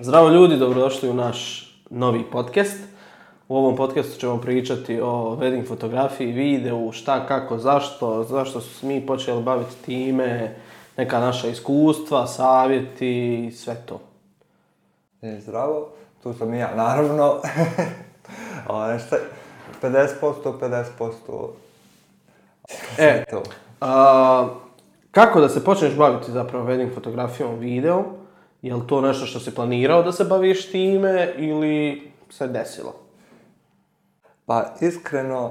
Zdravo ljudi, dobrodošli u naš novi podcast. U ovom podcastu ćemo pričati o wedding fotografiji, videu, šta, kako, zašto, zašto smo mi počeli baviti time, neka naša iskustva, savjeti i sve to. E, zdravo, tu sam i ja, naravno. o, nešta, 50%, 50%. Sve e, to. A, kako da se počneš baviti zapravo wedding fotografijom, videom? Je li to nešto što si planirao da se baviš time ili se desilo? Pa iskreno,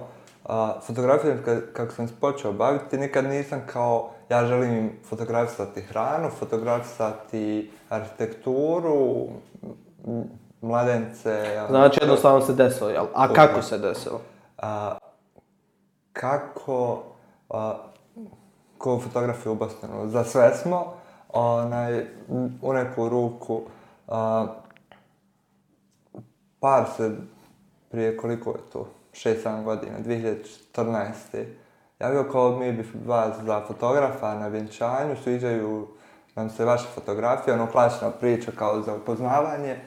fotografijom kako sam se počeo baviti, nikad nisam kao ja želim fotografisati hranu, fotografisati arhitekturu, mladence... Znači, jednostavno se desilo, jel? A kako se desilo? A, kako... A, ko fotografi u Bostonu? Za sve smo. A, onaj, u neku ruku a, par se prije koliko je to, 6-7 godina, 2014. Javio kao mi bi vas za fotografa na vjenčanju, sviđaju nam se vaše fotografije, ono klasična priča kao za upoznavanje.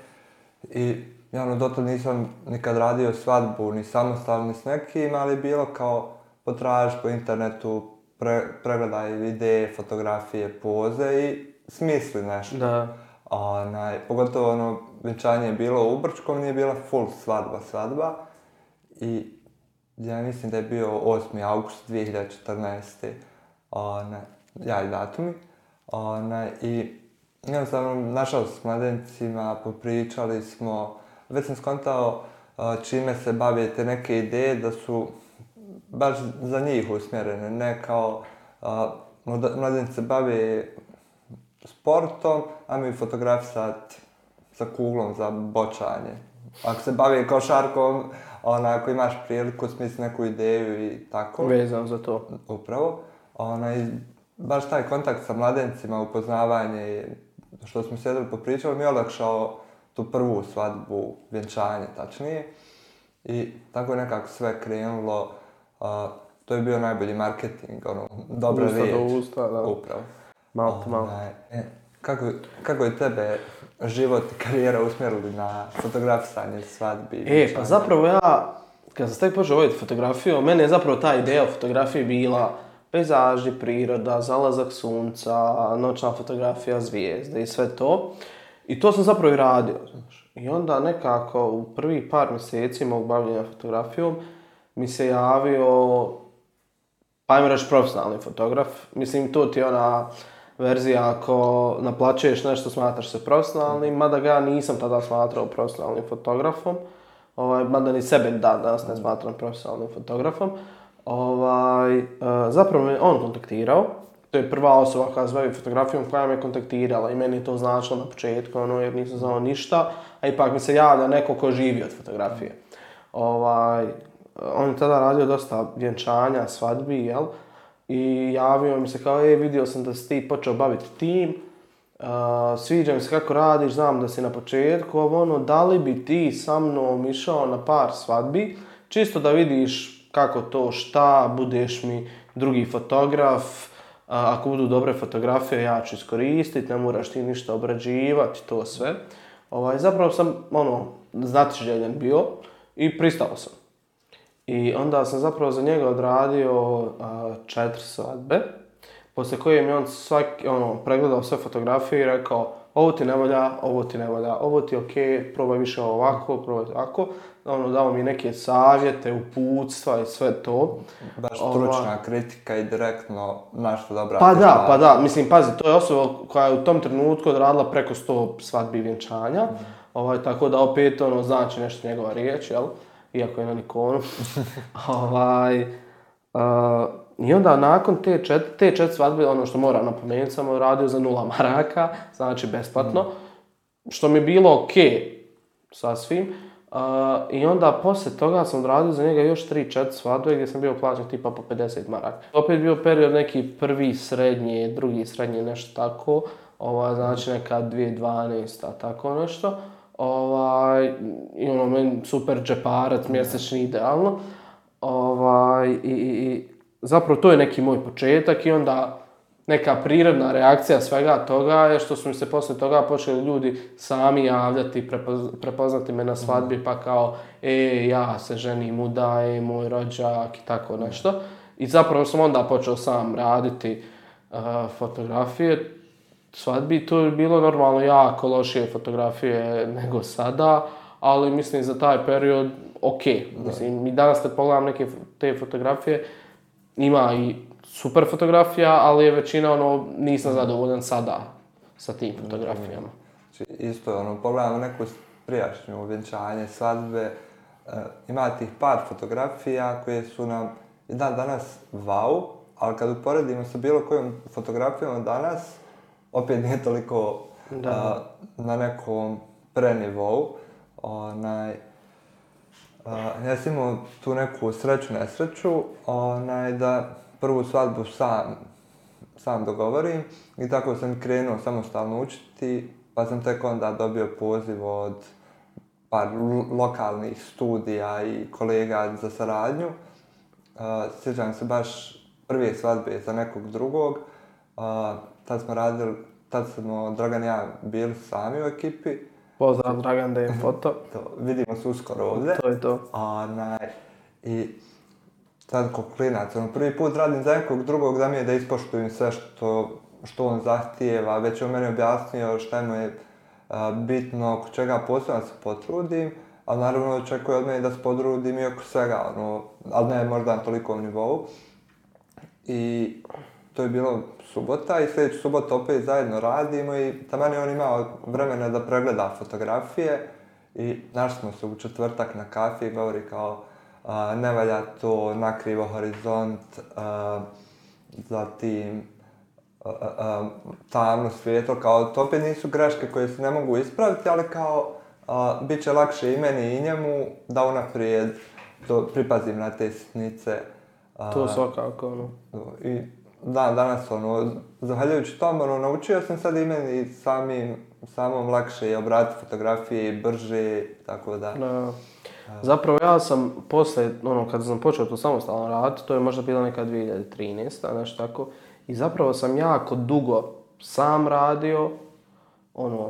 I ja ono, dotad nisam nikad radio svadbu, ni samostalni s nekim, ali bilo kao potraž po internetu, pre, pregledaj ideje, fotografije, poze i smisli nešto. Da. Ona, pogotovo ono, venčanje je bilo u Brčkom, nije bila full svadba, svadba. I ja mislim da je bio 8. august 2014. Ona, ja i datumi. Ona, I jednostavno, našao s mladencima, popričali smo, već sam skontao e, čime se bavite neke ideje da su baš za njih usmjerene, ne kao uh, mladenci se bave sportom, a mi fotografisat sa kuglom za bočanje. Ako se bavi košarkom, onako imaš priliku smisli neku ideju i tako. Vezam za to. Upravo. Onaj, baš taj kontakt sa mladencima, upoznavanje, što smo sjedali po pričalu, mi je olakšao tu prvu svadbu, vjenčanje tačnije. I tako je nekako sve krenulo. Uh, to je bio najbolji marketing, ono, dobra usta riječ. Usta do usta, da. Upravo. Malo to malo. Onaj, e, kako, kako je tebe život i karijera usmjerili na fotografisanje svadbi? E, pa zapravo ja, kad sam tek počeo voditi fotografiju, mene je zapravo ta ideja o fotografiji bila pejzaži, priroda, zalazak sunca, noćna fotografija zvijezde i sve to. I to sam zapravo i radio. Znači. I onda nekako u prvi par mjeseci mog bavljenja fotografijom, mi se javio pa ajmo reći profesionalni fotograf. Mislim, to ti je ona verzija ako naplaćuješ nešto, smatraš se profesionalnim, mada ga ja nisam tada smatrao profesionalnim fotografom, ovaj, mada ni sebe da, danas ne smatram profesionalnim fotografom. Ovaj, e, zapravo me on kontaktirao, to je prva osoba koja se bavi fotografijom koja me kontaktirala i meni je to značilo na početku, ono, jer nisam znao ništa, a ipak mi se javlja neko ko živi od fotografije. Ovaj, on je tada radio dosta vjenčanja, svadbi, jel? I javio mi se kao, e, vidio sam da si ti počeo baviti tim, uh, sviđa mi se kako radiš, znam da si na početku, ovo ono, da li bi ti sa mnom išao na par svadbi, čisto da vidiš kako to, šta, budeš mi drugi fotograf, uh, ako budu dobre fotografije, ja ću iskoristiti, ne moraš ti ništa obrađivati, to sve. Ovaj, zapravo sam, ono, znati željen bio i pristao sam. I onda sam zapravo za njega odradio a, četiri svadbe. Posle koje mi on svaki, ono, pregledao sve fotografije i rekao ovo ti ne volja, ovo ti ne volja, ovo ti ok, probaj više ovako, probaj ovako. Ono, dao mi neke savjete, uputstva i sve to. Baš stručna kritika i direktno na što da Pa da, pa da, mislim, pazi, to je osoba koja je u tom trenutku odradila preko 100 svadbi vjenčanja. Mm. Ovaj, tako da opet ono, znači nešto njegova riječ, jel? Uh, iako je na Nikonu. ovaj, uh, I onda nakon te, čet, te četiri svadbe, ono što moram napomenuti, sam radio za nula maraka, znači besplatno, mm. što mi je bilo okej okay sa svim. Uh, I onda posle toga sam radio za njega još 3-4 svadbe gdje sam bio plaćan tipa po 50 maraka. Opet bio period neki prvi srednje, drugi srednje, nešto tako. Ova, znači neka 2012 tako nešto. Uh, ovaj, i ono, men super džeparac, mjesečni, idealno. Ovaj, i, i, i, zapravo to je neki moj početak i onda neka prirodna reakcija svega toga je što su mi se posle toga počeli ljudi sami javljati, prepoznati me na svadbi mm. pa kao e, ja se ženim, udajem, moj rođak i tako mm. nešto. I zapravo sam onda počeo sam raditi uh, fotografije, svadbi to je bilo normalno jako lošije fotografije nego sada, ali mislim za taj period ok. Mislim, da. mi danas kad pogledam neke te fotografije, ima i super fotografija, ali je većina ono, nisam zadovoljan sada sa tim fotografijama. Znači, isto, ono, pogledamo neku prijašnju uvjenčanje, svadbe, e, ima tih par fotografija koje su nam dan danas wow, ali kad uporedimo sa bilo kojom fotografijom danas, opet nije toliko da. A, na nekom prenivou. Onaj, a, ja sam imao tu neku sreću, nesreću, onaj, da prvu svadbu sam, sam dogovorim i tako sam krenuo samostalno učiti, pa sam tek onda dobio poziv od par lokalnih studija i kolega za saradnju. Uh, sjećam se baš prve svadbe za nekog drugog. Uh, tad smo radili, tad smo Dragan i ja bili sami u ekipi. Pozdrav Dragan da je foto. to, vidimo se uskoro ovdje. To je to. A, naj, I sad kog klinac, ono, prvi put radim za nekog drugog da mi je da ispoštujem sve što, što on zahtijeva. Već je on meni objasnio šta mu je a, bitno, oko čega posebno se potrudim. A naravno očekuje od mene da se podrudim i oko svega, ono, ali ne možda na tolikom nivou. I to je bilo subota i sljedeću subotu opet zajedno radimo i tamo je on imao vremena da pregleda fotografije i našli smo se u četvrtak na kafi i govori kao a, ne valja to, nakrivo horizont, a, zatim a, a, tamno svijetlo, kao to opet nisu greške koje se ne mogu ispraviti, ali kao a, bit će lakše i meni i njemu da unaprijed to, pripazim na te sitnice. A, to svakako, ono. I dan danas, ono, zahvaljujući tom, ono, naučio sam sad i meni samim, samom lakše je obrati fotografije i brže, tako da. No. Zapravo ja sam posle, ono, kad sam počeo to samostalno rad, to je možda bila neka 2013. nešto tako, i zapravo sam jako dugo sam radio, ono,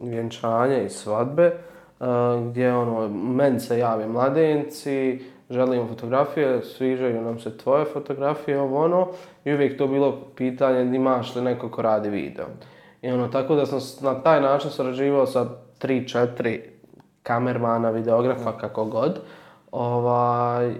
vjenčanje i svadbe, eh, gdje, ono, men se javi mladenci, želimo fotografije, sviđaju nam se tvoje fotografije, ovo ono. I uvijek to bilo pitanje imaš li neko ko radi video. I ono, tako da sam na taj način sarađivao sa 3-4 kamermana, videografa, kako god. Ovaj,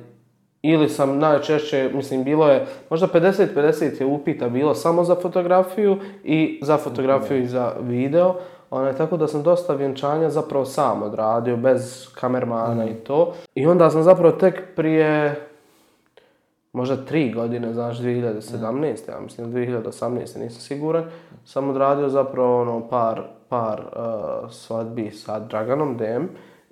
ili sam najčešće, mislim, bilo je, možda 50-50 je upita bilo samo za fotografiju i za fotografiju i za video. Onaj, tako da sam dosta vjenčanja zapravo sam odradio, bez kamermana mm. i to. I onda sam zapravo tek prije možda tri godine, znaš, 2017. ja mislim, 2018. nisam siguran, sam odradio zapravo ono par, par uh, svadbi sa Draganom DM.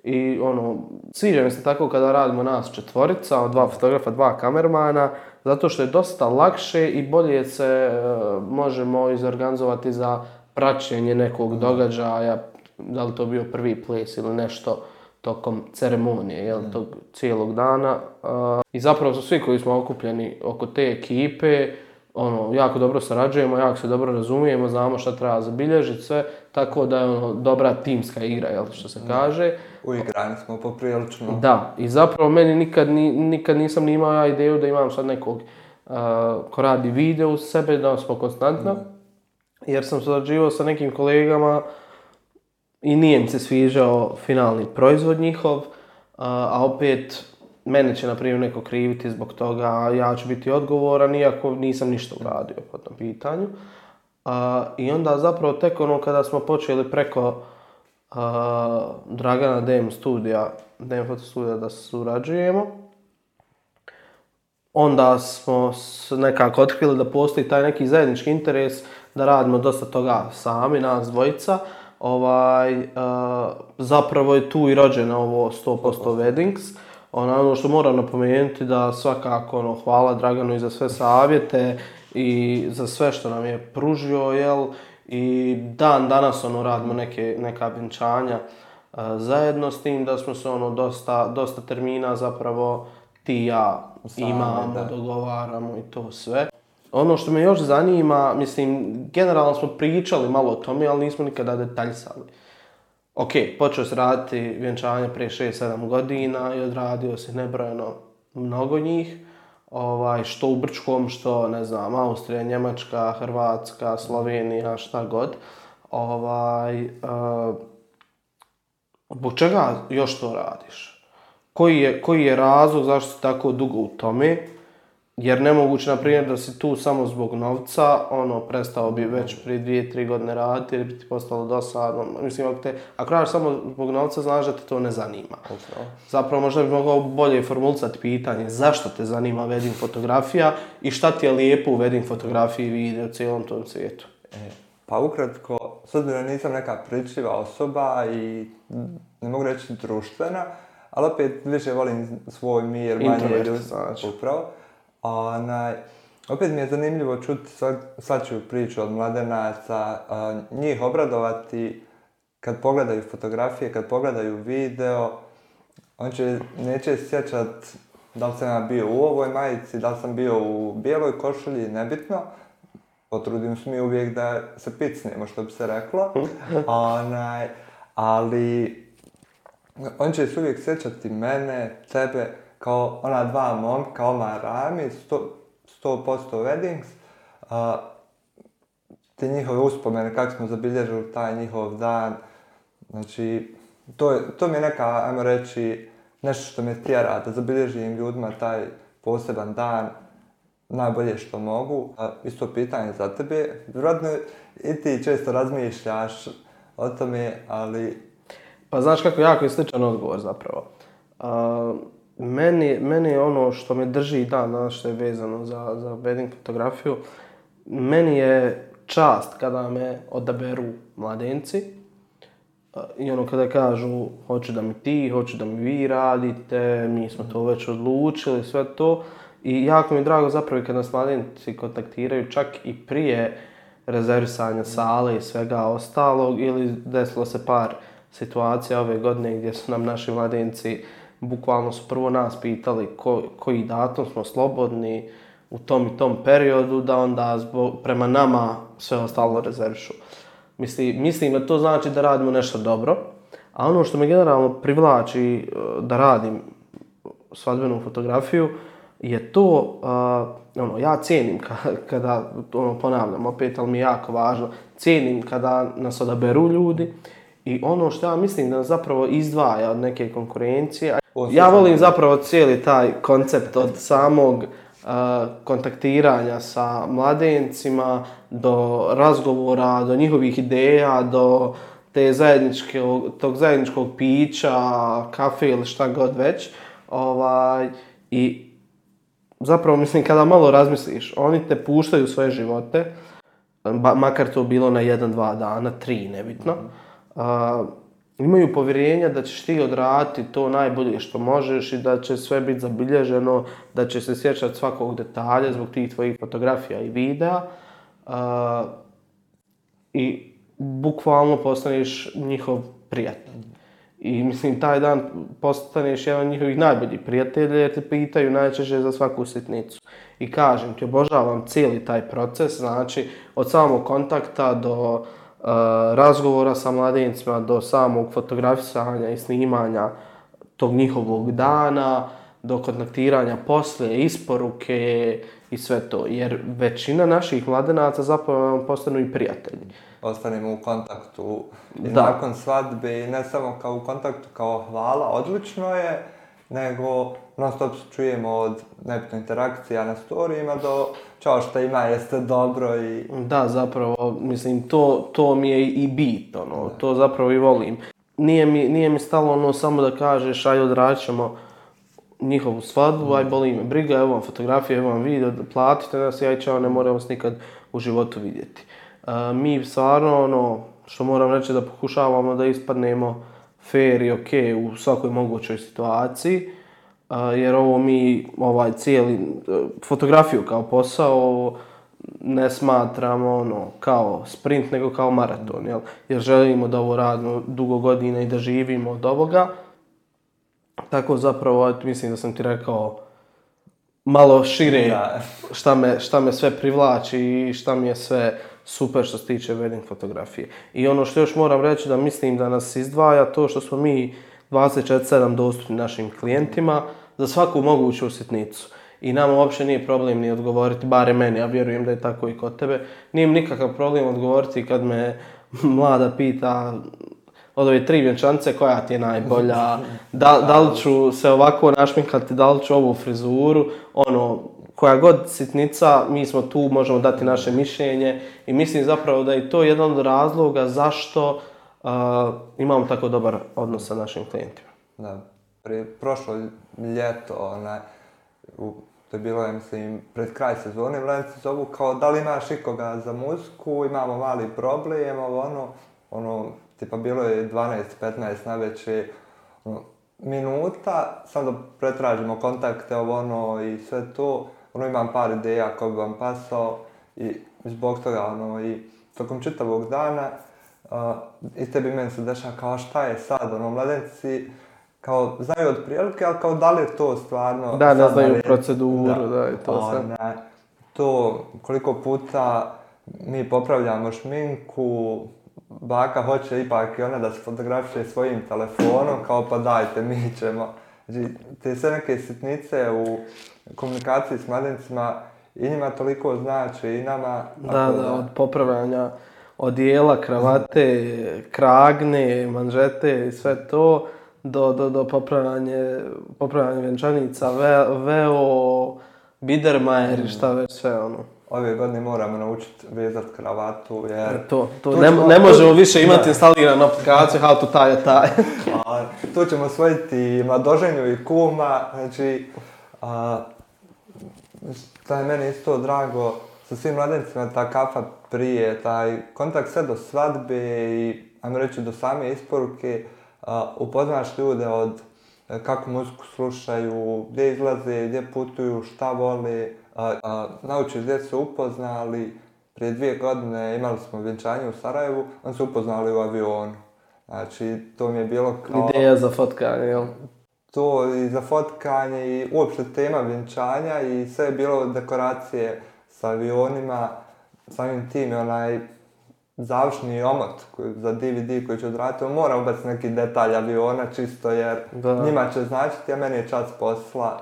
I ono, sviđa mi se tako kada radimo nas četvorica, ono, dva fotografa, dva kamermana, zato što je dosta lakše i bolje se uh, možemo izorganizovati za praćenje nekog događaja, da li to bio prvi ples ili nešto tokom ceremonije, jel, mm. tog cijelog dana. Uh, I zapravo su svi koji smo okupljeni oko te ekipe, ono, jako dobro sarađujemo, jako se dobro razumijemo, znamo šta treba zabilježiti sve, tako da je ono, dobra timska igra, jel, što se mm. kaže. U igrani smo poprilično. Da, i zapravo meni nikad, ni, nikad nisam ni imao ja ideju da imam sad nekog uh, ko radi video u sebe, da smo konstantno. Mm jer sam sađivao sa nekim kolegama i nije mi se sviđao finalni proizvod njihov, a opet mene će naprijed neko kriviti zbog toga, ja ću biti odgovoran, iako nisam ništa uradio po tom pitanju. I onda zapravo tek ono kada smo počeli preko Dragana DM studija, DM Foto studija da surađujemo, onda smo nekako otkrili da postoji taj neki zajednički interes, da radimo dosta toga sami, nas dvojica, ovaj, uh, zapravo je tu i rođeno ovo 100%, 100%. Weddings. Ono, ono što moram napomenuti da svakako ono, hvala Draganu i za sve savjete i za sve što nam je pružio, jel? I dan danas ono, radimo neke, neka vjenčanja uh, zajedno s tim da smo se ono, dosta, dosta termina zapravo ti i ja Same, imamo, da. dogovaramo i to sve. Ono što me još zanima, mislim, generalno smo pričali malo o tome, ali nismo nikada detaljsali. Ok, počeo se raditi vjenčanje prije 6-7 godina i odradio se nebrojeno mnogo njih. Ovaj, što u Brčkom, što ne znam, Austrija, Njemačka, Hrvatska, Slovenija, šta god. Ovaj, uh, zbog čega još to radiš? Koji je, koji je razlog zašto si tako dugo u tome? Jer nemoguće, na primjer, da si tu samo zbog novca, ono, prestao bi već pri dvije, tri godine raditi, jer bi ti postalo dosadno. Mislim, ako te, ako radiš samo zbog novca, znaš da te to ne zanima. Okay. Zapravo, možda bi mogao bolje formulcati pitanje zašto te zanima wedding fotografija i šta ti je lijepo u wedding fotografiji i video u cijelom tom svijetu. E, pa ukratko, s obzirom nisam neka pričiva osoba i ne mogu reći društvena, ali opet više volim svoj mir, manje ljudi. Znači. Upravo. Onaj, opet mi je zanimljivo čuti svačiju priču od mladenaca, njih obradovati kad pogledaju fotografije, kad pogledaju video, on će, neće sjećat da li sam ja bio u ovoj majici, da li sam bio u bijeloj košulji, nebitno. Potrudim se mi uvijek da se picnemo, što bi se reklo. onaj, ali on će se uvijek sjećati mene, tebe, kao ona dva momka, Omar Rami, 100%, 100 weddings, a, te njihove uspomene, kako smo zabilježili taj njihov dan, znači, to, je, to mi je neka, ajmo reći, nešto što me tjera, da zabilježim ljudima taj poseban dan, najbolje što mogu. A, isto pitanje za tebe, vjerojatno i ti često razmišljaš o tome, ali... Pa znaš kako, jako je sličan odgovor zapravo. A, meni, meni ono što me drži i dan danas što je vezano za, za wedding fotografiju, meni je čast kada me odaberu mladenci eh, i ono kada kažu hoću da mi ti, hoću da mi vi radite, mi smo to već odlučili, sve to. I jako mi je drago zapravo kada nas mladenci kontaktiraju čak i prije rezervisanja sale i svega ostalog ili desilo se par situacija ove godine gdje su nam naši mladenci uh, bukvalno su prvo nas pitali ko, koji datum smo slobodni u tom i tom periodu, da onda zbog, prema nama sve ostalo rezervišu. Misli, mislim da to znači da radimo nešto dobro, a ono što me generalno privlači e, da radim svadbenu fotografiju je to, uh, ono, ja cijenim kada, ono, ponavljam opet, ali mi je jako važno, cijenim kada nas odaberu ljudi, uh, I ono što ja mislim da zapravo izdvaja od neke konkurencije, Osim ja volim sami. zapravo cijeli taj koncept od samog uh, kontaktiranja sa mladencima do razgovora, do njihovih ideja, do te zajedničke, tog zajedničkog pića, kafe ili šta god već. Ovaj, I zapravo, mislim, kada malo razmisliš, oni te puštaju svoje živote, ba, makar to bilo na jedan, dva dana, tri, nebitno. Mm -hmm a, imaju povjerenja da ćeš ti odrati to najbolje što možeš i da će sve biti zabilježeno, da će se sjećati svakog detalja zbog tih tvojih fotografija i videa. A, I bukvalno postaneš njihov prijatelj. I mislim, taj dan postaneš jedan od njihovih najboljih prijatelja jer te pitaju najčešće za svaku sitnicu. I kažem ti, obožavam cijeli taj proces, znači od samog kontakta do uh, razgovora sa mladencima do samog fotografisanja i snimanja tog njihovog dana, do kontaktiranja posle, isporuke i sve to. Jer većina naših mladenaca zapravo postanu i prijatelji. Ostanemo u kontaktu. I da. nakon svadbe, ne samo kao u kontaktu, kao hvala, odlično je nego non stop čujemo od nebitno interakcija na storijima do čao šta ima jeste dobro i... Da, zapravo, mislim, to, to mi je i bit, ono, da. to zapravo i volim. Nije mi, nije mi stalo ono samo da kažeš, aj odraćamo njihovu svadbu, mm. aj boli me briga, evo vam fotografije, evo vam video, da platite nas, aj čao, ne moramo se nikad u životu vidjeti. Uh, mi stvarno, ono, što moram reći da pokušavamo da ispadnemo uh, fair i ok u svakoj mogućoj situaciji, jer ovo mi, ovaj cijeli, e, fotografiju kao posao, ne smatramo ono, kao sprint, nego kao maraton, jel? jer želimo da ovo radimo dugo godina i da živimo od ovoga. Tako zapravo, mislim da sam ti rekao malo šire da. šta me, šta me sve privlači i šta mi je sve... Uh, super što se tiče wedding fotografije. I ono što još moram reći da mislim da nas izdvaja to što smo mi 24-7 dostupni našim klijentima za svaku moguću sitnicu. I nama uopće nije problem ni odgovoriti, bare meni, a vjerujem da je tako i kod tebe. Nije im nikakav problem odgovoriti kad me mlada pita od ove tri vjenčance koja ti je najbolja, da, da li ću se ovako našminkati, da li ću ovu frizuru, ono, koja god sitnica, mi smo tu, možemo dati naše mišljenje i mislim zapravo da je to jedan od razloga zašto uh, imamo tako dobar odnos sa našim klijentima. Da, prije, prošlo ljeto, onaj, u, to je bilo, ja mislim, pred kraj sezone, vrlo se zovu kao da li imaš ikoga za muziku, imamo mali problem, ovo ono, ono, tipa bilo je 12-15 na veće, ono, minuta, sam da pretražimo kontakte, ovo ono, i sve to, ono imam par ideja koje bi vam pasao i zbog toga ono i tokom čitavog dana uh, i tebi meni se dešava kao šta je sad ono mladenci kao znaju od prijelike ali kao da li je to stvarno da ne znaju da li... proceduru da, da je to sve ne. to koliko puta mi popravljamo šminku baka hoće ipak i ona da se fotografiše svojim telefonom kao pa dajte mi ćemo znači, te sve neke sitnice u komunikacije s mladencima i njima toliko znači i nama. Da, da, da, od popravljanja odijela, kravate, kragne, manžete i sve to, do, do, do popravljanje, popravljanje venčanica, veo, bidermajer i mm. šta već sve ono. Ove godine moramo naučiti vezati kravatu, jer... To, to, to ne, ćemo... ne možemo više imati instaliranu aplikaciju, how to tie a tie. to ćemo osvojiti i mladoženju i kuma, znači... A, Šta je meni isto drago, sa svim mladencima ta kafa prije, taj kontakt sve do svadbe i, ajmo reći, do same isporuke, uh, upoznaš ljude od e, kako muziku slušaju, gdje izlaze, gdje putuju, šta vole, a, a, naučiš gdje su upoznali. Prije dvije godine imali smo vjenčanje u Sarajevu, oni su upoznali u avionu. Znači, to mi je bilo kao... Ideja za fotkanje, jel? to i za fotkanje i uopšte tema vjenčanja i sve je bilo dekoracije sa avionima, samim tim je onaj završni omot koji, za DVD koji će odraditi, on mora ubaciti neki detalj aviona čisto jer da. njima će značiti, a meni je čas posla.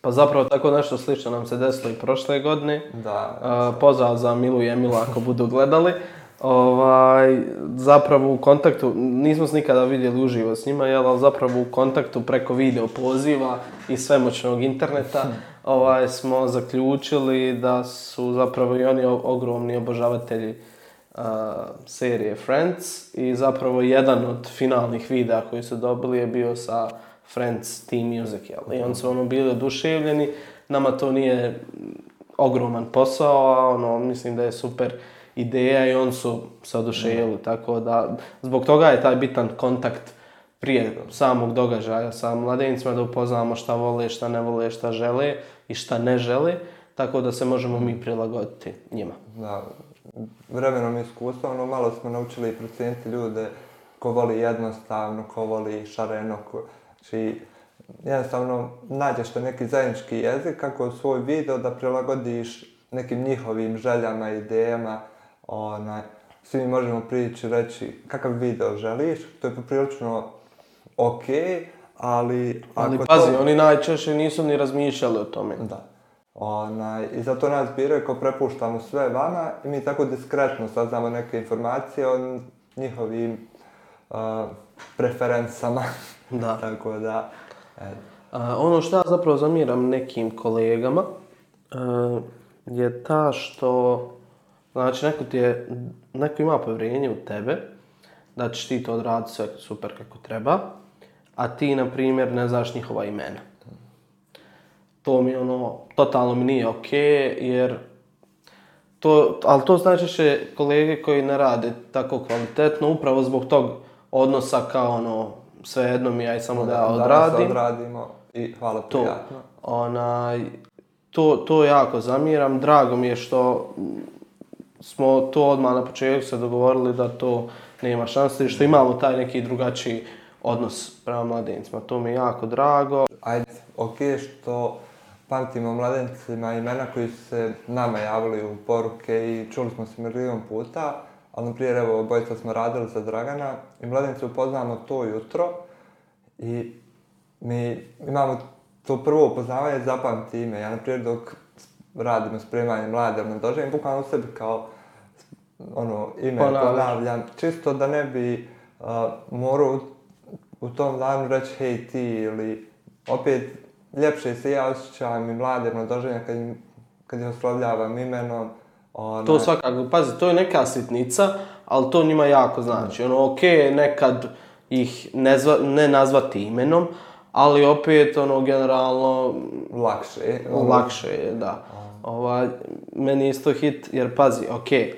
Pa zapravo tako nešto slično nam se desilo i prošle godine. Da. Uh, pozdrav za Milu i Emila ako budu gledali. Uh, ovaj, zapravo u kontaktu, nismo se nikada vidjeli uživo s njima, jel, ali zapravo u kontaktu preko video poziva i svemoćnog interneta hm. ovaj, smo zaključili da su zapravo i oni ogromni obožavatelji uh, serije Friends i zapravo jedan od finalnih videa koji su dobili je bio sa Friends Team Music, jel? I oni su ono bili oduševljeni, nama to nije ogroman posao, a ono, mislim da je super uh, ideja i on su se oduševili, tako da zbog toga je taj bitan kontakt prije samog događaja sa mladencima da upoznamo šta vole, šta ne vole, šta žele i šta ne žele, tako da se možemo mi prilagoditi njima. Da, vremenom iskustva, ono malo smo naučili procijeniti ljude ko voli jednostavno, ko voli šareno, ko... znači jednostavno nađeš te neki zajednički jezik kako svoj video da prilagodiš nekim njihovim željama, idejama, onaj, svi mi možemo prići reći kakav video želiš, to je poprilično okej, okay, ali... Ali ako pazi, to... oni najčešće nisu ni razmišljali o tome. Da. Onaj, I zato nas biraju ko prepuštamo sve vama i mi tako diskretno saznamo neke informacije o njihovim uh, preferencama. Da. tako da, A, ono što ja zapravo zamiram nekim kolegama uh, je ta što uh, Znači, neko ti je, neko ima povjerenje u tebe, da ćeš ti to odraditi sve super kako treba, a ti, na primjer, ne znaš njihova imena. To mi, ono, totalno mi nije okej, okay, jer To, ali to znači še kolege koji ne rade tako kvalitetno, upravo zbog tog odnosa kao ono, sve jedno mi aj samo no, da, da odradim. Da odradimo i hvala to, prijatno. Onaj, to, to jako zamiram, drago mi je što smo to odmah na početku se dogovorili da to nema šanse i što imamo taj neki drugačiji odnos prema mladencima. To mi je jako drago. Ajde, ok je što pamtimo mladencima imena koji se nama javili u poruke i čuli smo se milijon puta, ali naprijed evo obojica smo radili za Dragana i mladence upoznamo to jutro i mi imamo to prvo upoznavanje, zapamti ime. Ja naprijed dok radimo spremanje mlade, ali ono, ne doživim bukvalno u sebi kao ono, ime ponavljam. ponavljam. Čisto da ne bi uh, morao u tom danu reći hej ti ili opet ljepše se ja osjećam i mladerno doživljam kad, kad je oslovljavam imenom. Ono... To svakako, pazi, to je neka sitnica, ali to njima jako znači. Ono, okej, okay, nekad ih ne, zva, ne nazvati imenom, ali opet, ono, generalno... Lakše. Ono... Lakše je, da. Ovo, ovaj, meni isto hit, jer pazi, okej, okay,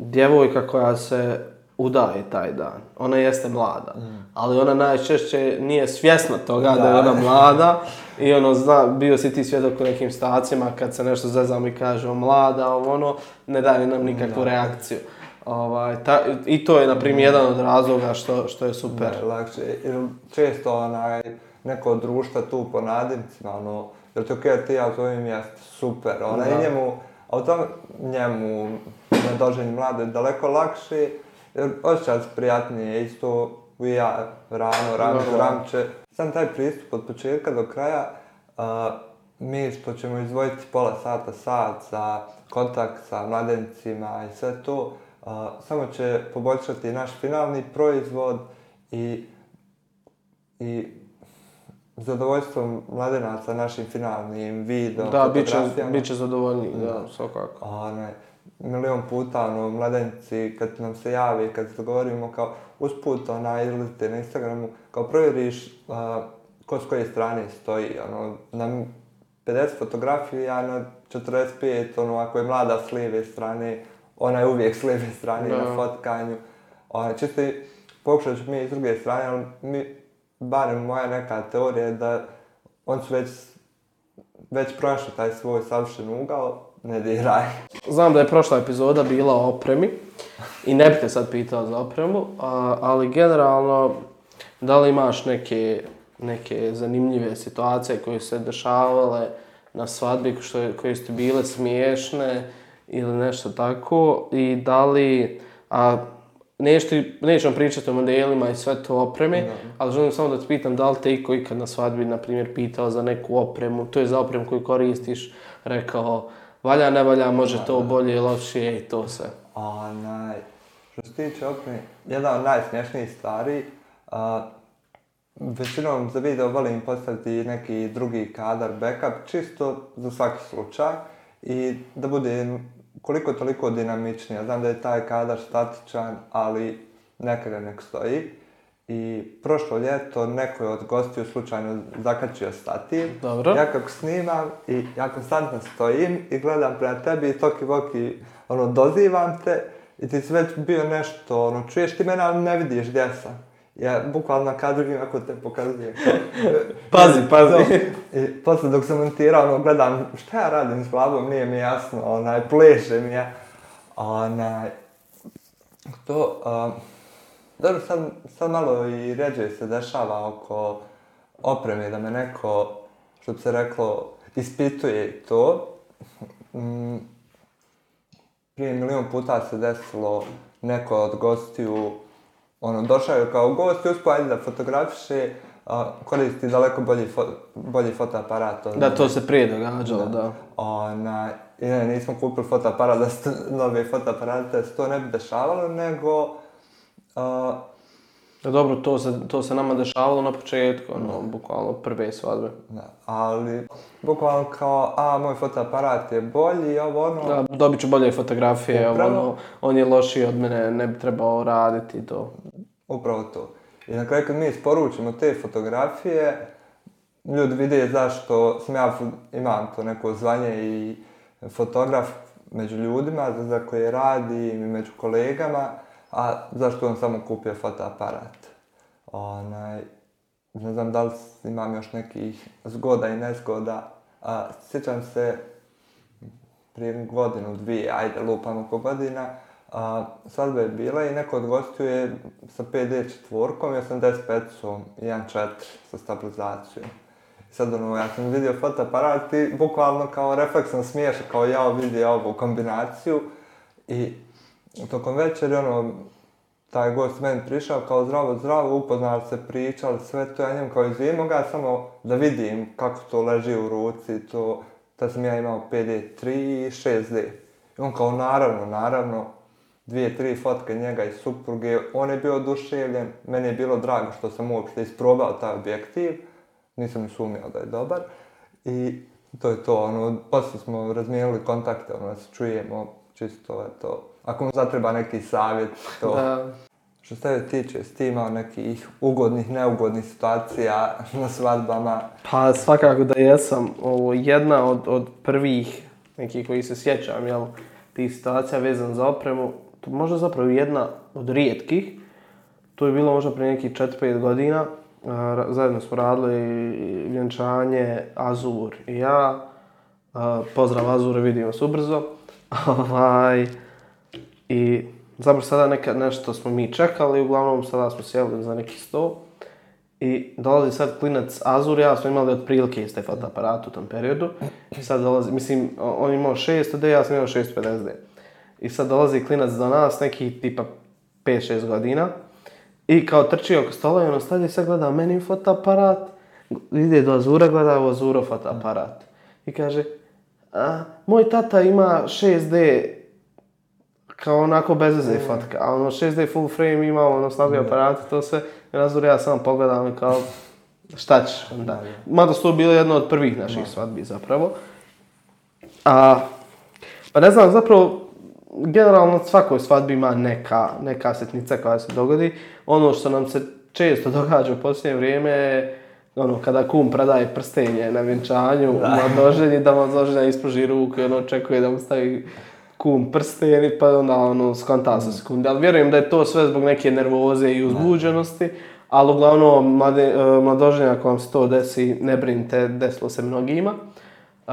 djevojka koja se udaje taj dan. Ona jeste mlada, mm. ali ona najčešće nije svjesna toga da, da je ona mlada i ono zna, bio si ti svjedok u nekim stacijama kad se nešto zezamo i kaže o mlada, ovo ono, ne daje nam nikakvu da. reakciju. Ovaj, ta, I to je, na primjer, mm. jedan od razloga što, što je super. Da, lakše. Često onaj, neko društva tu po nadimcima, ono, jel to kada ti ja zovem, ja super, ona, da. i njemu, a u tom njemu na doženju mlade je daleko lakše, jer osjeća se prijatnije, isto i ja, rano, rano, no, ramče. Sam taj pristup od početka do kraja, a, mi što ćemo izvojiti pola sata, sat za kontakt sa mladencima i sve to, a, samo će poboljšati naš finalni proizvod i, i zadovoljstvo mladenaca našim finalnim videom, Da, bit će, bit će zadovoljni, mm. da, svakako. A, ono ne, milion puta, ono, mladenci, kad nam se javi, kad se govorimo, kao, usput, ona, izlazite na Instagramu, kao, provjeriš a, ko s koje strane stoji, ono, na 50 fotografija, na 45, ono, ako je mlada s lijeve strane, ona je uvijek s lijeve strane da. na fotkanju. Ono, čisto i, pokušat ću mi iz druge strane, ali mi, barem moja neka teorija je da on su već, već prošli taj svoj savršen ugao, ne diraj. Znam da je prošla epizoda bila o opremi i ne bih te sad pitao za opremu, a, ali generalno, da li imaš neke, neke zanimljive situacije koje su se dešavale na svadbi što je, koje su ti bile smiješne ili nešto tako i da li, a nešto, nećemo pričati o modelima i sve to opreme, no. ali želim samo da te pitam da li te iko ikad na svadbi, na primjer, pitao za neku opremu, to je za opremu koju koristiš, rekao, valja, ne valja, može no, to no. bolje, lošije i to sve. Onaj, što se tiče opreme, jedna od najsmješnijih stvari, a, većinom za video volim postaviti neki drugi kadar, backup, čisto za svaki slučaj, i da bude koliko toliko dinamični. Ja znam da je taj kadar statičan, ali nekada nek stoji. I prošlo ljeto neko je od gostiju slučajno zakačio stativ. Dobro. Ja kako snimam i ja konstantno stojim i gledam prema tebi i toki voki ono, dozivam te. I ti si već bio nešto, ono, čuješ ti mene, ali ne vidiš gdje sam. Ja bukvalno na kadru ako te pokazujem. pazi, pazi. To, I e, posle dok sam montirao, ono, gledam šta ja radim s glavom, nije mi jasno, onaj, pleše mi je. Onaj, to, um, dobro, sad, sad malo i ređe se dešava oko opreme da me neko, što bi se reklo, ispituje to. Mm, prije milion puta se desilo neko od gostiju ono, došao je kao gost i uspio ajde da fotografiše, a, koristi daleko bolji, fo, bolji fotoaparat. Ono. Da, to se prije događalo, da. Ona, ne, nismo kupili fotoaparat, da se nove fotoaparate, da se to ne bi dešavalo, nego... A, da, dobro, to se, to se nama dešavalo na početku, ono, bukvalno prve svadbe. Da, ali, bukvalno kao, a, moj fotoaparat je bolji, ovo ono... Da, dobit ću bolje fotografije, upravo, ovo ono, on je lošiji od mene, ne bi trebao raditi to. Upravo to. I na kraju kad mi isporučimo te fotografije, ljudi vide zašto sam ja imam to neko zvanje i fotograf među ljudima za, za koje radi i među kolegama, a zašto on samo kupio fotoaparat. Onaj, ne znam da li imam još nekih zgoda i nezgoda. A, sjećam se prije godinu, dvije, ajde lupam oko godina, A svadba je bila i neko od gostiju je sa 5D četvorkom i 85-om 1.4 sa stabilizacijom. I sad ono, ja sam vidio fotoaparat i bukvalno kao refleksno smiješ kao ja vidio ovu kombinaciju. I tokom večeri ono, taj gost meni prišao kao zdravo, zdravo, upoznali se, pričali sve to, ja njem kao izvijemo ga samo da vidim kako to leži u ruci, to, da sam ja imao PD3 i 6D. I on kao naravno, naravno, dvije, tri fotke njega i supruge, on je bio oduševljen, meni je bilo drago što sam uopšte isprobao taj objektiv, nisam ni sumnjao da je dobar, i to je to, ono, posle smo razmijenili kontakte, ono, se čujemo, čisto, eto, ako mu zatreba neki savjet, to. Da. Što se tebe tiče, si ti imao nekih ugodnih, neugodnih situacija na svadbama? Pa, svakako da jesam. Ovo, jedna od, od prvih, nekih koji se sjećam, jel, tih situacija vezan za opremu, možda zapravo jedna od rijetkih, to je bilo možda pre nekih 4-5 godina, e, zajedno smo radili vjenčanje Azur i ja, e, pozdrav Azure, vidimo se ubrzo, ovaj, i zapravo sada neka, nešto smo mi čekali, uglavnom sada smo sjeli za neki sto, i dolazi sad klinac Azur, ja smo imali otprilike iste fotoaparatu u tom periodu, i sad dolazi, mislim, on imao 600D, ja sam imao 650D i sad dolazi klinac do nas, neki tipa 5-6 godina, i kao trči oko stola i ono stadi sad gleda meni fotoaparat, ide do Azura, gleda u Azuro fotoaparat. I kaže, a, moj tata ima 6D kao onako bez veze mm. fotka, a ono 6D full frame ima ono slabi mm. aparat to sve. I Azura ja samo pogledam i kao, šta ćeš onda? Mada su to bilo jedno od prvih naših no. svadbi zapravo. A, pa ne znam, zapravo generalno svakoj svadbi ima neka, neka setnica koja se dogodi. Ono što nam se često događa u posljednje vrijeme je ono, kada kum predaje prstenje na vjenčanju, na doženje, da vam doženja ispruži ruku i ono očekuje da mu stavi kum prsteni, pa onda ono, skonta sa sekunde. Ali vjerujem da je to sve zbog neke nervoze i uzbuđenosti. Ali uglavnom, mlade, e, mladoženja, ako vam se to desi, ne brinite, desilo se mnogima. Uh,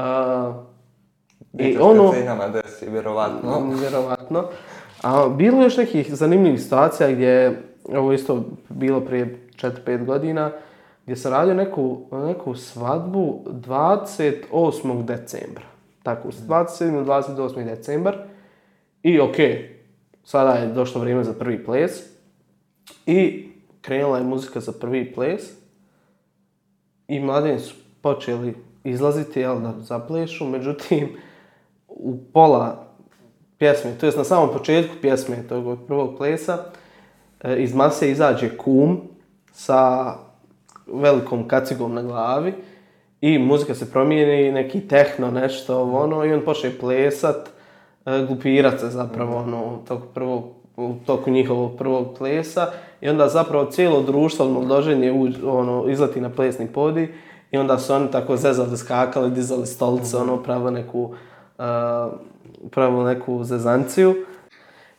I ono... Nama desi, vjerovatno. Mm, vjerovatno. A, bilo još nekih zanimljivih situacija gdje, ovo isto bilo prije 4-5 godina, gdje sam radio neku, neku svadbu 28. decembra. Tako, 27. 28. decembar. I okej, okay, sada je došlo vrijeme za prvi ples. I krenula je muzika za prvi ples. I mladine su počeli izlaziti, jel, da zaplešu. Međutim, u pola pjesme, to jest na samom početku pjesme tog prvog plesa, e, iz mase izađe kum sa velikom kacigom na glavi i muzika se promijeni, neki tehno, nešto, ono, i on počne plesat, e, glupirat se zapravo, mhm. ono, tog prvog, u toku njihovog prvog plesa i onda zapravo cijelo društvo odloženje ono, izleti na plesni podi i onda su oni tako zezali, skakali, dizali stolice, ono, pravo neku uh, uh, pravilo neku zezanciju.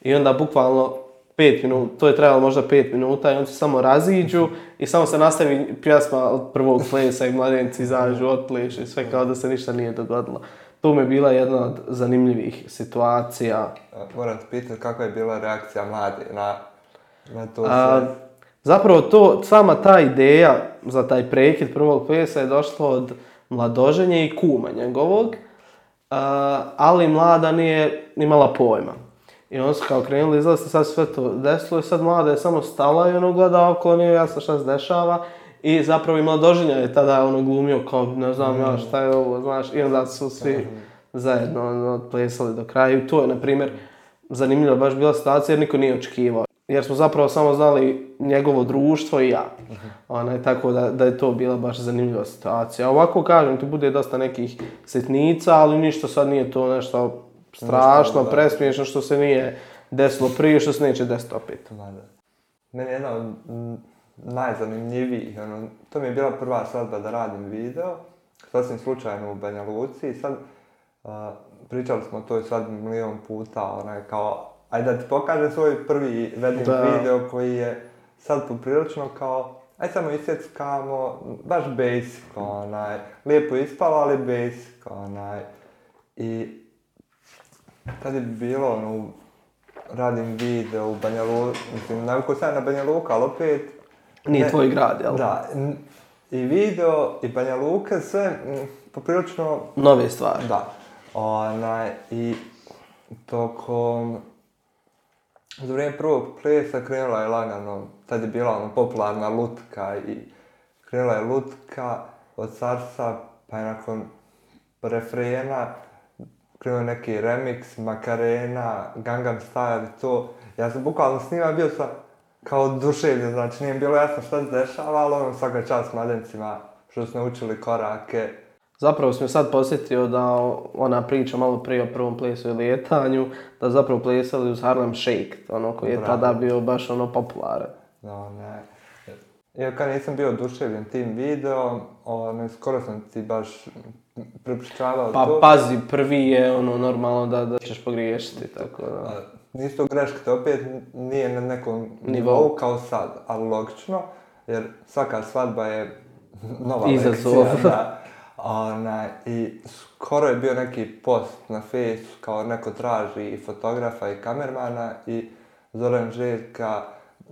I onda bukvalno 5 minuta, to je trebalo možda 5 minuta i oni se samo raziđu i samo se nastavi pjasma od prvog plesa i mladenci izađu, otpleše i sve kao da se ništa nije dogodilo. To mi je bila jedna od zanimljivih situacija. Moram te pitati kakva je bila reakcija mlade na, na to sve? A, zapravo to, sama ta ideja za taj prekid prvog plesa je došla od mladoženja i kuma njegovog uh, ali mlada nije imala pojma. I on su kao krenuli, izlazi sad sve to desilo i sad mlada je samo stala i ono gleda okolo nije jasno šta se dešava. I zapravo i mladoženja je tada ono glumio kao ne znam mm. ja šta je ovo, znaš, i onda su svi mm. zajedno odplesali ono, do kraja. I to je, na primjer, zanimljiva baš bila situacija jer niko nije očekivao. Jer smo zapravo samo znali njegovo društvo i ja. Mhm. Ona je tako da, da je to bila baš zanimljiva situacija. Ovako kažem, ti bude dosta nekih setnica, ali ništa sad nije to nešto strašno, nešto, presmiješno što se nije desilo prije, što se neće desiti opet. Da, da. Meni je jedna od najzanimljivijih, ono, to mi je bila prva sadba da radim video, sasvim slučajno u Banja Luci i sad uh, pričali smo o toj sadbi milion puta, onaj, kao, ajde da ti pokažem svoj prvi wedding da. video koji je sad poprilično kao aj samo iseckamo, baš basic, onaj, lijepo ispalo, ali basic, onaj, i tad je bilo, ono, radim video u Banja Luka, mislim, navikao sam na Banja Luka, ali opet... Nije ne, tvoj grad, jel? Da, i video, i Banja Luka, sve, m, poprilično... Nove stvari. Da, onaj, i tokom... Za vrijeme prvog plesa krenula je lagano, tad je bila ono popularna lutka i krenula je lutka od Sarsa, pa je nakon refrena krenuo neki remix, Makarena, Gangnam Style i to. Ja sam bukvalno snima bio sa kao duševlje, znači nije bilo jasno šta se dešava, ali ono svaka čas mladencima što su naučili korake. Zapravo sam sad posjetio da ona priča malo prije o prvom plesu i lijetanju, da zapravo plesali uz Harlem Shake, ono koji je Bravo. tada bio baš ono popularan. One, iako nisam bio oduševljen tim videom, one, skoro sam ti baš prepričavao pa, to. Pa pazi, prvi je ono normalno da, da ćeš pogriješiti, tako da. Nisu to greške, to opet nije na nekom nivou kao sad, ali logično, jer svaka svadba je nova Izazov. lekcija. Da, ona, I skoro je bio neki post na Facebooku, kao neko traži i fotografa i kamermana i Zoran Željka,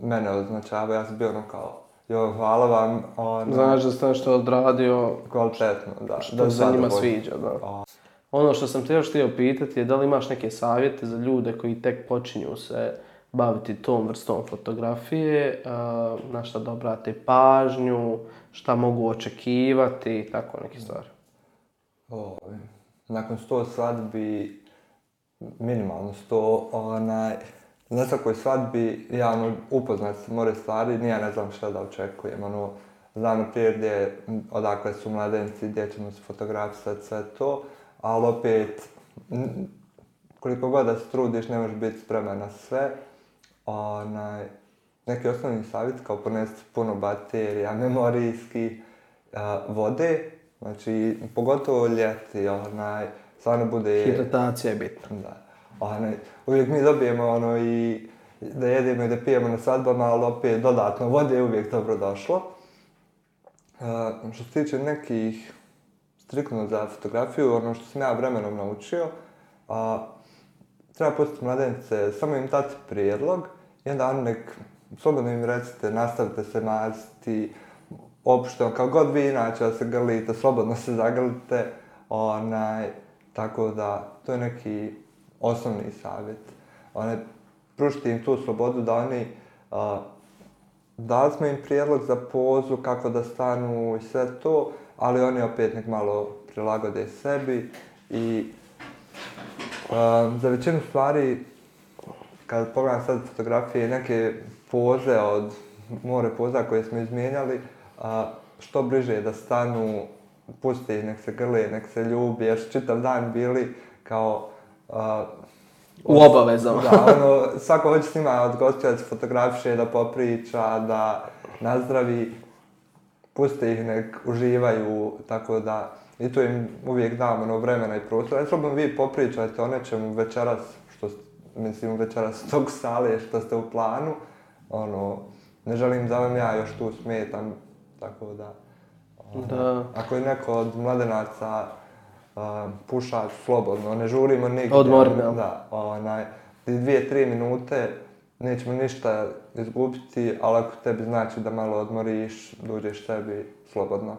mene označava, ja sam bio ono kao, jo, hvala vam. Ono, Znaš da sam što odradio... Kvalitetno, da. Što da se zadovolj. njima sviđa, da. A. Ono što sam te još htio pitati je da li imaš neke savjete za ljude koji tek počinju se baviti tom vrstom fotografije, na šta da obrate pažnju, šta mogu očekivati i tako neke stvari. O, ovaj, nakon sto svadbi, minimalno sto, onaj, na svakoj svadbi, ja ono, upoznat se more stvari, nije ne znam šta da očekujem, ono, znam prije gdje, odakle su mladenci, gdje ćemo se fotografisati, sve to, ali opet, koliko god da se trudiš, ne možeš biti spreman na sve. Onaj, neki osnovni savjet kao ponesti puno baterija, memorijski, a, e, vode, znači, pogotovo ljeti, onaj, stvarno bude... Hidratacija je bitna. Da one, uvijek mi dobijemo ono i da jedemo i da pijemo na sadbama, ali opet dodatno vode je uvijek dobro došlo. Uh, što se tiče nekih striktno za fotografiju, ono što sam ja vremenom naučio, a, uh, treba pustiti mladence, samo im dati prijedlog, i onda ono nek, slobodno im recite, nastavite se maziti, opušte, ono, kao god vi inače da se grlite, slobodno se zagrlite, onaj, tako da, to je neki osnovni savjet. One, prušite im tu slobodu da oni a, dali smo im prijedlog za pozu, kako da stanu i sve to, ali oni opet nek malo prilagode sebi i a, za većinu stvari kad pogledam sad fotografije neke poze od more poza koje smo izmijenjali, a, što bliže je da stanu, puste ih, nek se grle, nek se ljubi, jer su čitav dan bili kao u obavezama. da, ono, svako već snima od gospoda da se fotografiše, da popriča, da nazdravi, puste ih nek uživaju, tako da i to im uvijek dam ono vremena i prostora. Ne trebam vi popričajte o nečem večeras, što mislim večeras tog sale što ste u planu, ono, ne želim da vam ja još tu smetam, tako da. Ono, da. Ako je neko od mladenaca pušač slobodno, ne žurimo nigdje. Odmor, da. Da, onaj, dvije, tri minute, nećemo ništa izgubiti, ali ako tebi znači da malo odmoriš, duđeš tebi slobodno.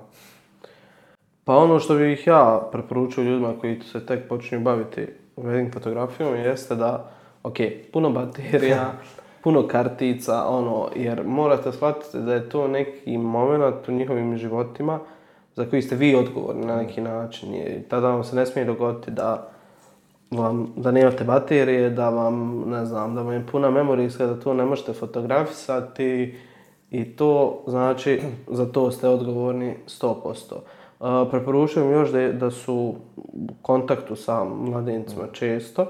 Pa ono što bih ja preporučio ljudima koji se tek počinju baviti wedding fotografijom jeste da, ok, puno baterija, puno kartica, ono, jer morate shvatiti da je to neki moment u njihovim životima, za koji ste vi odgovorni na neki način. I tada vam se ne smije dogoditi da vam, da nemate baterije, da vam, ne znam, da vam je puna memorijska, da to ne možete fotografisati i to znači za to ste odgovorni 100%. Uh, preporučujem još da, da su u kontaktu sa mladincima često. Uh,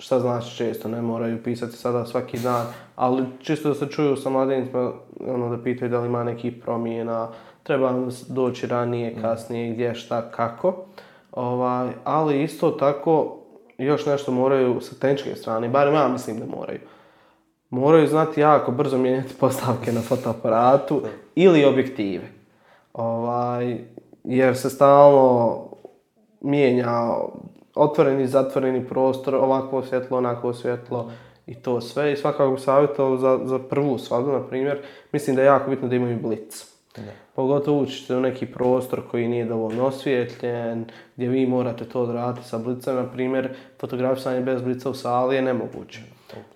šta znači često, ne moraju pisati sada svaki dan, ali čisto da se čuju sa mladenicima, pa, ono da pitaju da li ima nekih promjena, treba doći ranije, mm. kasnije, gdje, šta, kako. Ovaj, ali isto tako, još nešto moraju sa tenčke strane, barem ja mislim da moraju. Moraju znati jako brzo mijenjati postavke na fotoaparatu ili objektive. Ovaj, jer se stalno mijenja otvoreni, zatvoreni prostor, ovako svjetlo, onako svjetlo i to sve. I svakako savjetovao za, za prvu svadu, na primjer, mislim da je jako bitno da imaju blic. Ne. Pogotovo učite u neki prostor koji nije dovoljno osvjetljen, gdje vi morate to odraditi sa blicom. Na primjer, fotografisanje bez blica u sali je nemoguće.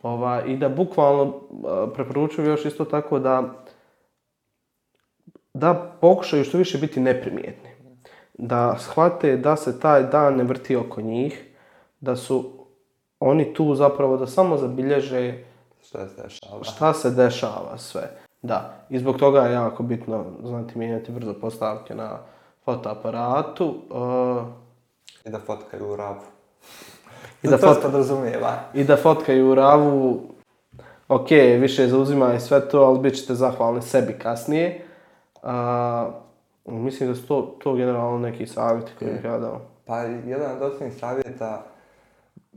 Ova, I da bukvalno e, preporučujem još isto tako da da pokušaju što više biti neprimjetni da shvate da se taj dan ne vrti oko njih, da su oni tu zapravo da samo zabilježe šta se dešava, šta se dešava sve. Da, i zbog toga je jako bitno, znati, mijenjati brzo postavke na fotoaparatu. Uh, I da fotkaju u ravu. I da, fotka... razumijeva. I da fotkaju u ravu. Ok, više zauzima i sve to, ali bit ćete zahvalni sebi kasnije. Uh, Ono, mislim da su to, to generalno neki savjeti koji bih e, ja dao. Pa jedan od osnovnih savjeta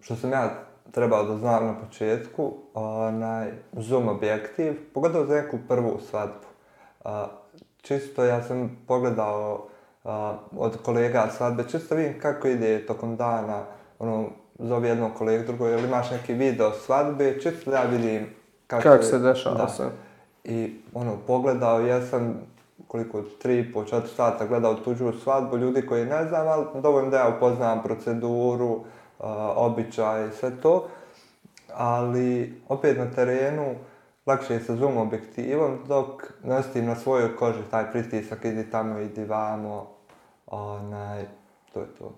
što sam ja trebao da znam na početku, onaj zoom objektiv, pogotovo za neku prvu svadbu. Čisto ja sam pogledao od kolega svadbe, čisto vidim kako ide tokom dana, ono, zove jednog kolega drugo, ili imaš neki video svadbe, čisto da ja vidim kako, kako se dešava da. se. I ono, pogledao, ja sam koliko, tri i po, četiri sata gledao tuđu svadbu, ljudi koji ne znam, ali dovoljno da ja upoznam proceduru, uh, običaj, sve to. Ali, opet na terenu, lakše je sa zoom objektivom, dok nosim na svojoj koži taj pritisak, idi tamo, idi vamo, onaj, to je to.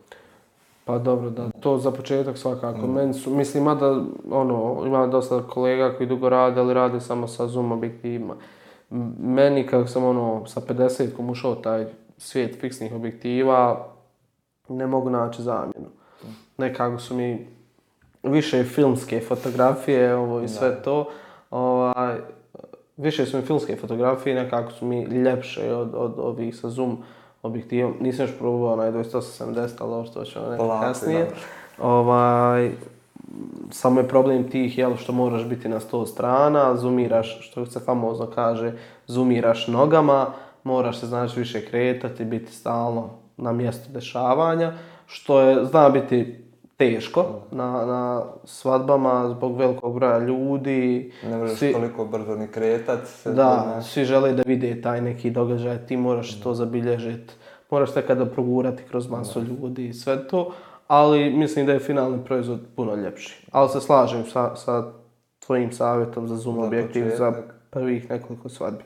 Pa dobro, da, to za početak svakako. Mm. Meni su, mislim, mada, ono, ima dosta kolega koji dugo rade, ali rade samo sa zoom objektivima. Uh, meni kako sam ono sa 50-kom ušao taj svijet fiksnih objektiva ne mogu naći zamjenu. Nekako su mi više filmske fotografije ovo i sve to. Ovaj više su mi filmske fotografije nekako su mi ljepše od od ovih sa zoom objektivom. Nisam još probao onaj 2870, ali ovo što ćemo nekako kasnije. Ovaj, samo je problem tih jel, što moraš biti na sto strana, zumiraš, što se famozno kaže, zumiraš nogama, moraš se znači više kretati, biti stalno na mjestu dešavanja, što je, zna biti teško na, na svadbama zbog velikog broja ljudi. Ne možeš svi, toliko brzo ni kretat. Se da, zbogne. svi žele da vide taj neki događaj, ti moraš mm. to zabilježiti, moraš nekada progurati kroz masu mm. ljudi i sve to ali mislim da je finalni proizvod puno ljepši. Ali se slažem sa, sa tvojim savjetom za zoom objektiv za prvih nekoliko svadbi.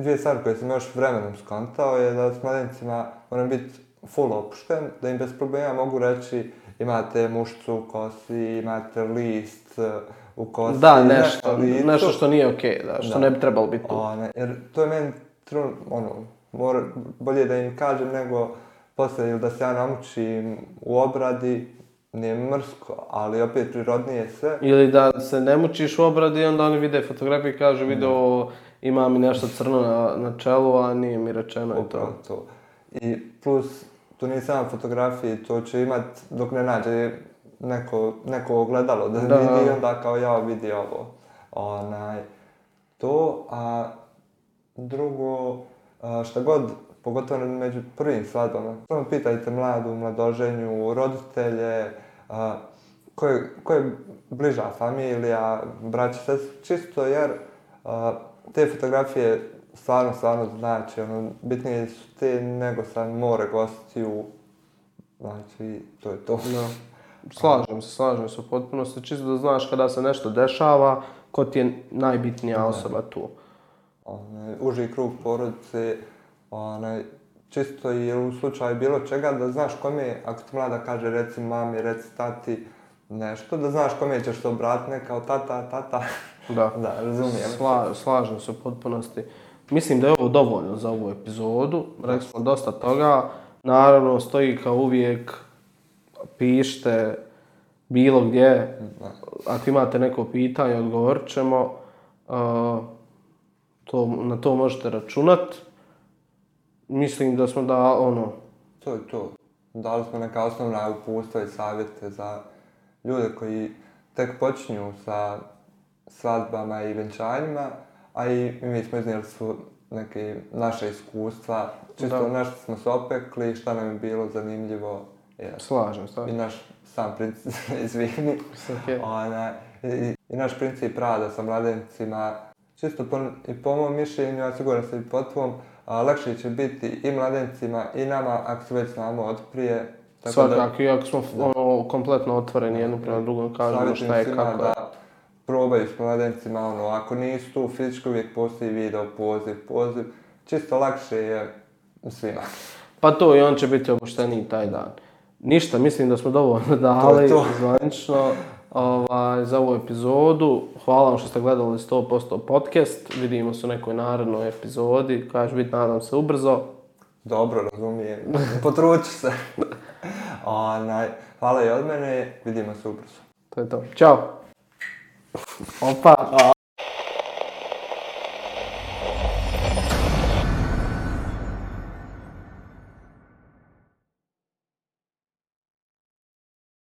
Dvije stvari koje sam još vremenom skontao je da s mladincima moram biti full opušten, da im bez problema mogu reći imate mušcu u kosi, imate list e, u kosi. Da, nešto, nešto što nije okej, okay, da, što da. ne bi trebalo biti tu. O, ne, jer to je meni, ono, mora, bolje da im kažem nego posle ili da se ja namučim u obradi, nije mrsko, ali opet prirodnije sve. Ili da se ne mučiš u obradi, onda oni vide fotografije i kaže mm. video ima mi nešto crno na, na čelu, a nije mi rečeno i to. to. I plus, to nije samo fotografije, to će imat dok ne nađe neko, neko ogledalo da, da. vidi, onda kao ja vidi ovo. Onaj, to, a drugo, a, šta god pogotovo među prvim svadbama. Samo pitajte mladu, mladoženju, roditelje, a, koje, koje bliža familija, braće, sve čisto, jer a, te fotografije stvarno, stvarno znači, ono, bitnije su te nego sam more gostiti u, znači, to je to. No. Slažem se, slažem se u potpunosti, čisto da znaš kada se nešto dešava, ko ti je najbitnija ne. osoba tu. Ono, uži krug porodice, Ona, čisto je u slučaju bilo čega da znaš kome, ako ti mlada kaže reci mami, reci tati, nešto, da znaš kome ćeš to obratne kao tata, tata. Da, da razumijem. Sla, slažem se u potpunosti. Mislim da je ovo dovoljno za ovu epizodu, rekli smo dosta toga. Naravno, stoji kao uvijek, pište bilo gdje, da. ako imate neko pitanje, odgovorit ćemo. Uh, to, na to možete računati mislim da smo da, ono... To je to. Dali smo neka osnovna upustva i savjete za ljude koji tek počinju sa svadbama i venčanjima, a i mi smo iznijeli su neke naše iskustva, čisto da. nešto smo se opekli, šta nam je bilo zanimljivo. Ja. Slažem se. I naš sam princip, izvini. Okay. Ona, i, I naš princip rada sa mladencima, čisto po, i po mom mišljenju, a ja sigurno se i po tvom, a, lakše će biti i mladencima i nama ako se već znamo od prije. Tako Svakako, da, i ako smo da, ono, kompletno otvoreni jednu prema drugom, kažemo šta je, kako je. Da probaju s mladencima, ono, ako nisu tu, fizičko uvijek postoji video, poziv, poziv. Čisto lakše je svima. Pa to i on će biti obušteniji taj dan. Ništa, mislim da smo dovoljno dali to to. zvanično. ovaj, za ovu epizodu. Hvala vam što ste gledali 100% podcast. Vidimo se u nekoj narodnoj epizodi. Kaže biti, nadam se, ubrzo. Dobro, razumijem. Potruću se. Onaj, hvala i od mene. Vidimo se ubrzo. To je to. Ćao. Opa. A